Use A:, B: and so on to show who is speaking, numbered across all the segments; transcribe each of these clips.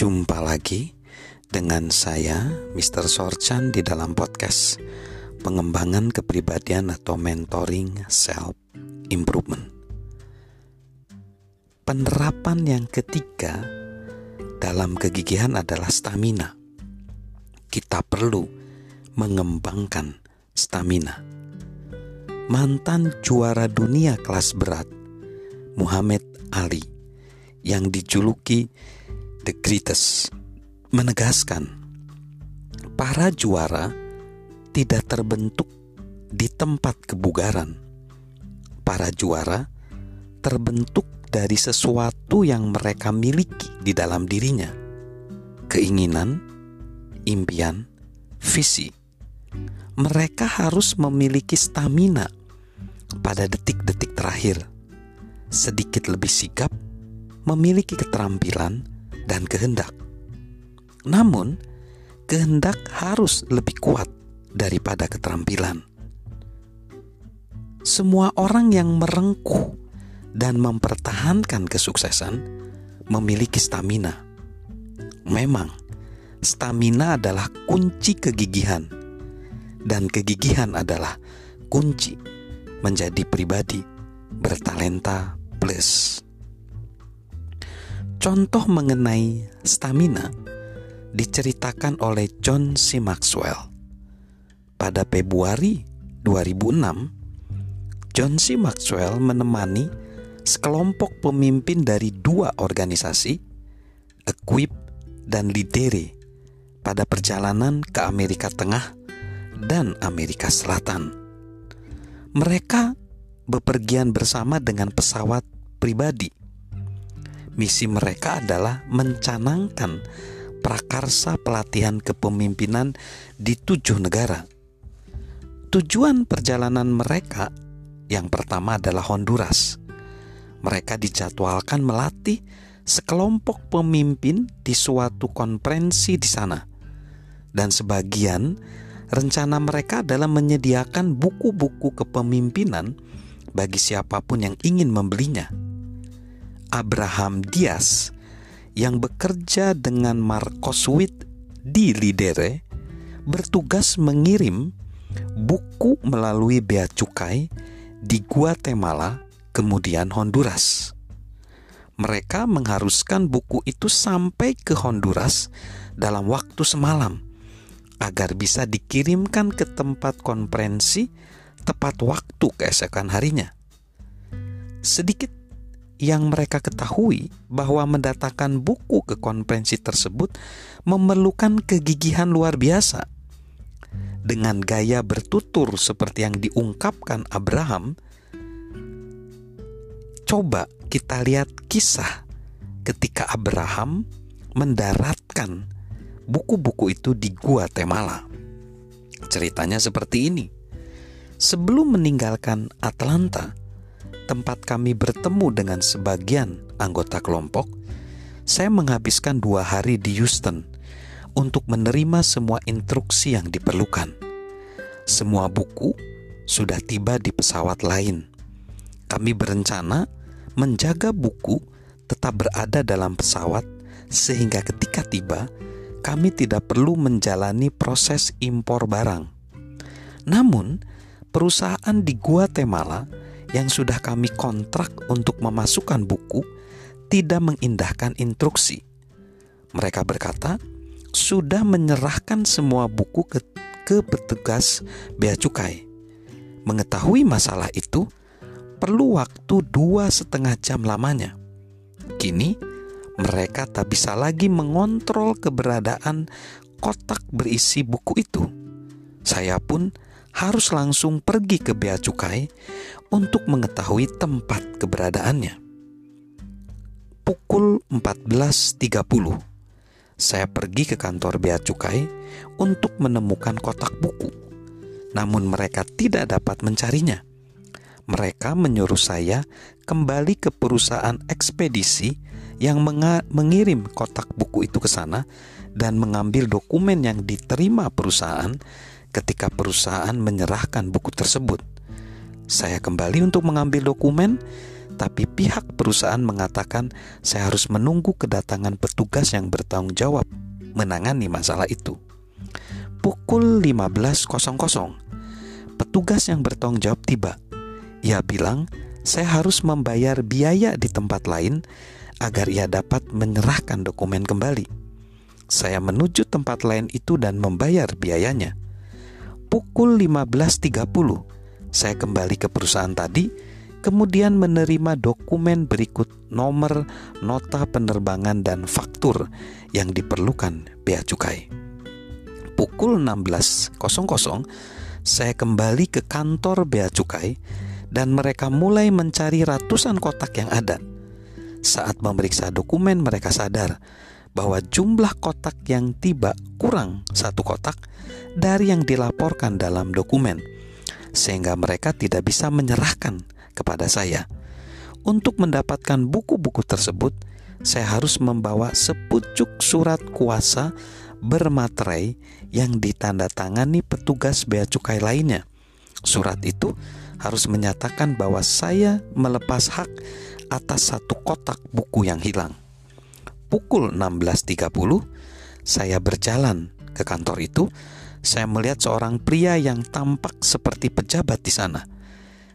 A: Jumpa lagi dengan saya, Mr. Sorchan, di dalam podcast pengembangan kepribadian atau mentoring self improvement. Penerapan yang ketiga dalam kegigihan adalah stamina. Kita perlu mengembangkan stamina. Mantan juara dunia kelas berat, Muhammad Ali, yang dijuluki The Greatest menegaskan para juara tidak terbentuk di tempat kebugaran. Para juara terbentuk dari sesuatu yang mereka miliki di dalam dirinya. Keinginan, impian, visi. Mereka harus memiliki stamina pada detik-detik terakhir. Sedikit lebih sigap, memiliki keterampilan, dan kehendak. Namun, kehendak harus lebih kuat daripada keterampilan. Semua orang yang merengkuh dan mempertahankan kesuksesan memiliki stamina. Memang, stamina adalah kunci kegigihan, dan kegigihan adalah kunci menjadi pribadi bertalenta plus. Contoh mengenai stamina diceritakan oleh John C. Maxwell. Pada Februari 2006, John C. Maxwell menemani sekelompok pemimpin dari dua organisasi, Equip dan Lidere, pada perjalanan ke Amerika Tengah dan Amerika Selatan. Mereka bepergian bersama dengan pesawat pribadi Misi mereka adalah mencanangkan prakarsa pelatihan kepemimpinan di tujuh negara. Tujuan perjalanan mereka yang pertama adalah Honduras. Mereka dijadwalkan melatih sekelompok pemimpin di suatu konferensi di sana. Dan sebagian rencana mereka adalah menyediakan buku-buku kepemimpinan bagi siapa pun yang ingin membelinya. Abraham Diaz yang bekerja dengan Marcos Witt di Lidere bertugas mengirim buku melalui bea cukai di Guatemala kemudian Honduras. Mereka mengharuskan buku itu sampai ke Honduras dalam waktu semalam agar bisa dikirimkan ke tempat konferensi tepat waktu keesokan harinya. Sedikit yang mereka ketahui bahwa mendatangkan buku ke konferensi tersebut memerlukan kegigihan luar biasa. Dengan gaya bertutur seperti yang diungkapkan Abraham, coba kita lihat kisah ketika Abraham mendaratkan buku-buku itu di Guatemala. Ceritanya seperti ini. Sebelum meninggalkan Atlanta, tempat kami bertemu dengan sebagian anggota kelompok, saya menghabiskan dua hari di Houston untuk menerima semua instruksi yang diperlukan. Semua buku sudah tiba di pesawat lain. Kami berencana menjaga buku tetap berada dalam pesawat sehingga ketika tiba, kami tidak perlu menjalani proses impor barang. Namun, perusahaan di Guatemala yang sudah kami kontrak untuk memasukkan buku tidak mengindahkan instruksi. Mereka berkata, sudah menyerahkan semua buku ke, ke petugas bea cukai. Mengetahui masalah itu perlu waktu dua setengah jam lamanya. Kini mereka tak bisa lagi mengontrol keberadaan kotak berisi buku itu. Saya pun harus langsung pergi ke bea cukai untuk mengetahui tempat keberadaannya. Pukul 14.30, saya pergi ke kantor bea cukai untuk menemukan kotak buku. Namun mereka tidak dapat mencarinya. Mereka menyuruh saya kembali ke perusahaan ekspedisi yang mengirim kotak buku itu ke sana dan mengambil dokumen yang diterima perusahaan ketika perusahaan menyerahkan buku tersebut. Saya kembali untuk mengambil dokumen, tetapi pihak perusahaan mengatakan saya harus menunggu kedatangan petugas yang bertanggung jawab menangani masalah itu. Pukul 15.00, petugas yang bertanggung jawab tiba. Ia bilang, saya harus membayar biaya di tempat lain agar ia dapat menyerahkan dokumen kembali. Saya menuju tempat lain itu dan membayar biayanya. Pukul 15.30, saya kembali ke perusahaan tadi, kemudian menerima dokumen berikut nomor nota penerbangan dan faktur yang diperlukan bea cukai. Pukul 16.00, saya kembali ke kantor bea cukai dan mereka mulai mencari ratusan kotak yang ada. Saat memeriksa dokumen, mereka sadar bahwa jumlah kotak yang tiba kurang satu kotak dari yang dilaporkan dalam dokumen, sehingga mereka tidak bisa menyerahkan kepada saya. Untuk mendapatkan buku-buku tersebut, saya harus membawa sepucuk surat kuasa bermaterai yang ditandatangani petugas bea cukai lainnya. Surat itu harus menyatakan bahwa saya melepas hak atas satu kotak buku yang hilang pukul 16.30 saya berjalan ke kantor itu. Saya melihat seorang pria yang tampak seperti pejabat di sana.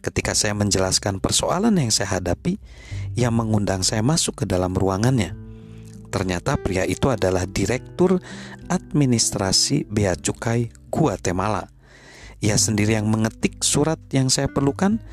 A: Ketika saya menjelaskan persoalan yang saya hadapi, ia mengundang saya masuk ke dalam ruangannya. Ternyata pria itu adalah direktur administrasi bea cukai Guatemala. Ia sendiri yang mengetik surat yang saya perlukan,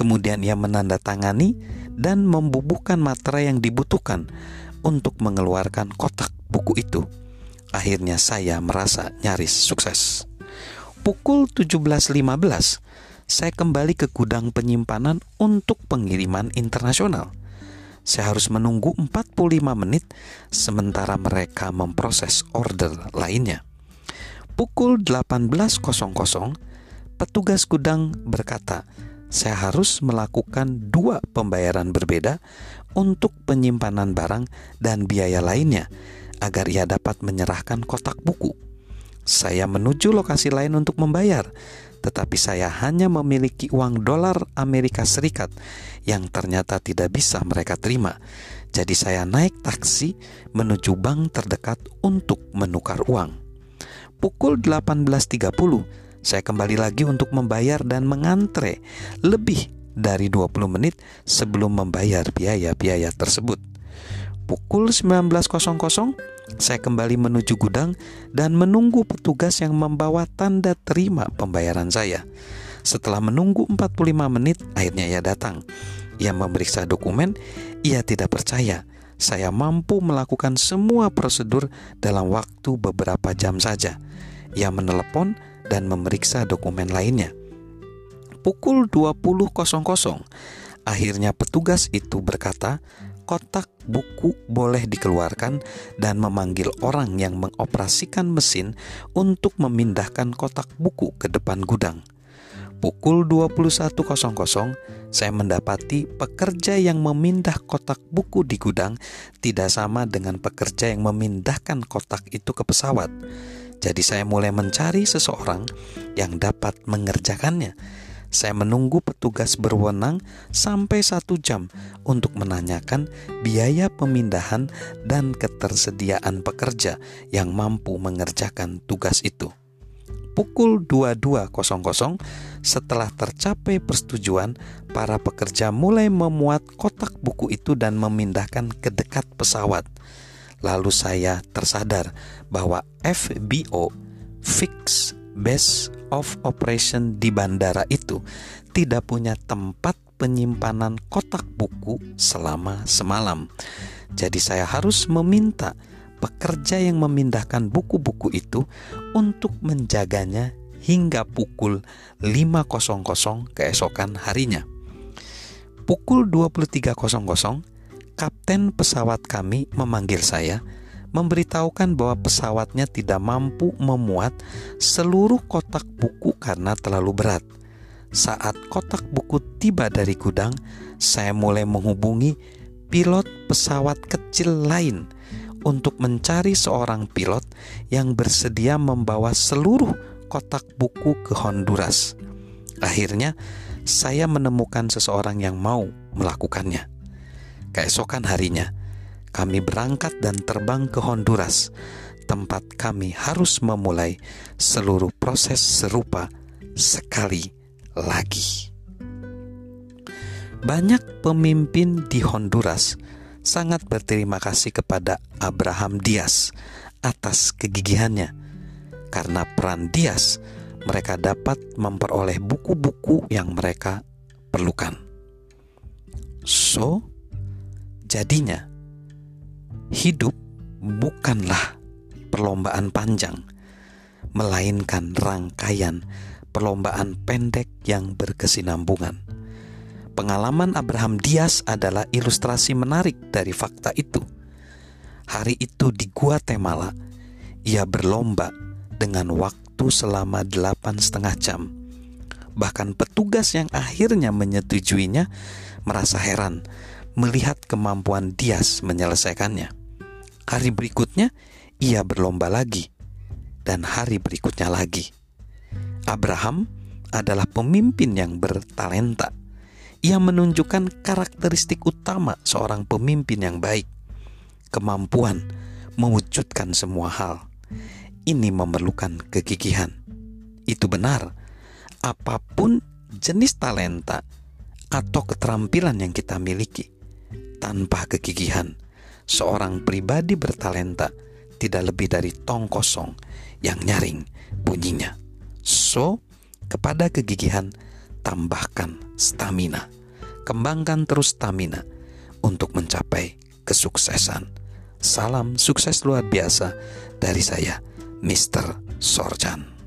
A: kemudian ia menandatangani dan membubuhkan materai yang dibutuhkan untuk mengeluarkan kotak buku itu. Akhirnya saya merasa nyaris sukses. Pukul 17.15, saya kembali ke gudang penyimpanan untuk pengiriman internasional. Saya harus menunggu 45 menit sementara mereka memproses order lainnya. Pukul 18.00, petugas gudang berkata, saya harus melakukan dua pembayaran berbeda untuk penyimpanan barang dan biaya lainnya agar ia dapat menyerahkan kotak buku. Saya menuju lokasi lain untuk membayar, tetapi saya hanya memiliki uang dolar Amerika Serikat yang ternyata tidak bisa mereka terima. Jadi saya naik taksi menuju bank terdekat untuk menukar uang. Pukul 18.30 saya kembali lagi untuk membayar dan mengantre lebih dari 20 menit sebelum membayar biaya-biaya tersebut. Pukul 19.00, saya kembali menuju gudang dan menunggu petugas yang membawa tanda terima pembayaran saya. Setelah menunggu 45 menit, akhirnya ia datang. Ia memeriksa dokumen, ia tidak percaya saya mampu melakukan semua prosedur dalam waktu beberapa jam saja. Ia menelepon dan memeriksa dokumen lainnya. Pukul 20.00, akhirnya petugas itu berkata, kotak buku boleh dikeluarkan dan memanggil orang yang mengoperasikan mesin untuk memindahkan kotak buku ke depan gudang. Pukul 21.00, saya mendapati pekerja yang memindah kotak buku di gudang tidak sama dengan pekerja yang memindahkan kotak itu ke pesawat. Jadi saya mulai mencari seseorang yang dapat mengerjakannya. Saya menunggu petugas berwenang sampai satu jam untuk menanyakan biaya pemindahan dan ketersediaan pekerja yang mampu mengerjakan tugas itu. Pukul 22.00 setelah tercapai persetujuan, para pekerja mulai memuat kotak buku itu dan memindahkan ke dekat pesawat. Lalu saya tersadar bahwa FBO Fix Base of Operation di bandara itu tidak punya tempat penyimpanan kotak buku selama semalam. Jadi saya harus meminta pekerja yang memindahkan buku-buku itu untuk menjaganya hingga pukul 5.00 keesokan harinya. Pukul 23.00 kapten pesawat kami memanggil saya, memberitahukan bahwa pesawatnya tidak mampu memuat seluruh kotak buku karena terlalu berat. Saat kotak buku tiba dari gudang, saya mulai menghubungi pilot pesawat kecil lain untuk mencari seorang pilot yang bersedia membawa seluruh kotak buku ke Honduras. Akhirnya, saya menemukan seseorang yang mau melakukannya. Keesokan harinya, kami berangkat dan terbang ke Honduras, tempat kami harus memulai seluruh proses serupa sekali lagi. Banyak pemimpin di Honduras sangat berterima kasih kepada Abraham Diaz atas kegigihannya. Karena peran Diaz, mereka dapat memperoleh buku-buku yang mereka perlukan. So, jadinya hidup bukanlah perlombaan panjang, melainkan rangkaian perlombaan pendek yang berkesinambungan. Pengalaman Abraham Diaz adalah ilustrasi menarik dari fakta itu. Hari itu di Guatemala, ia berlomba dengan waktu selama delapan setengah jam. Bahkan petugas yang akhirnya menyetujuinya merasa heran melihat kemampuan Diaz menyelesaikannya. Hari berikutnya, ia berlomba lagi, dan hari berikutnya lagi. Abraham adalah pemimpin yang bertalenta. Ia menunjukkan karakteristik utama seorang pemimpin yang baik, kemampuan mewujudkan semua hal. Ini memerlukan kegigihan. Itu benar. Apa pun jenis talenta atau keterampilan yang kita miliki, tanpa kegigihan, seorang pribadi bertalenta tidak lebih dari tong kosong yang nyaring bunyinya. So, kepada kegigihan tambahkan stamina. Kembangkan terus stamina untuk mencapai kesuksesan. Salam sukses luar biasa dari saya, Mr. Sorjan.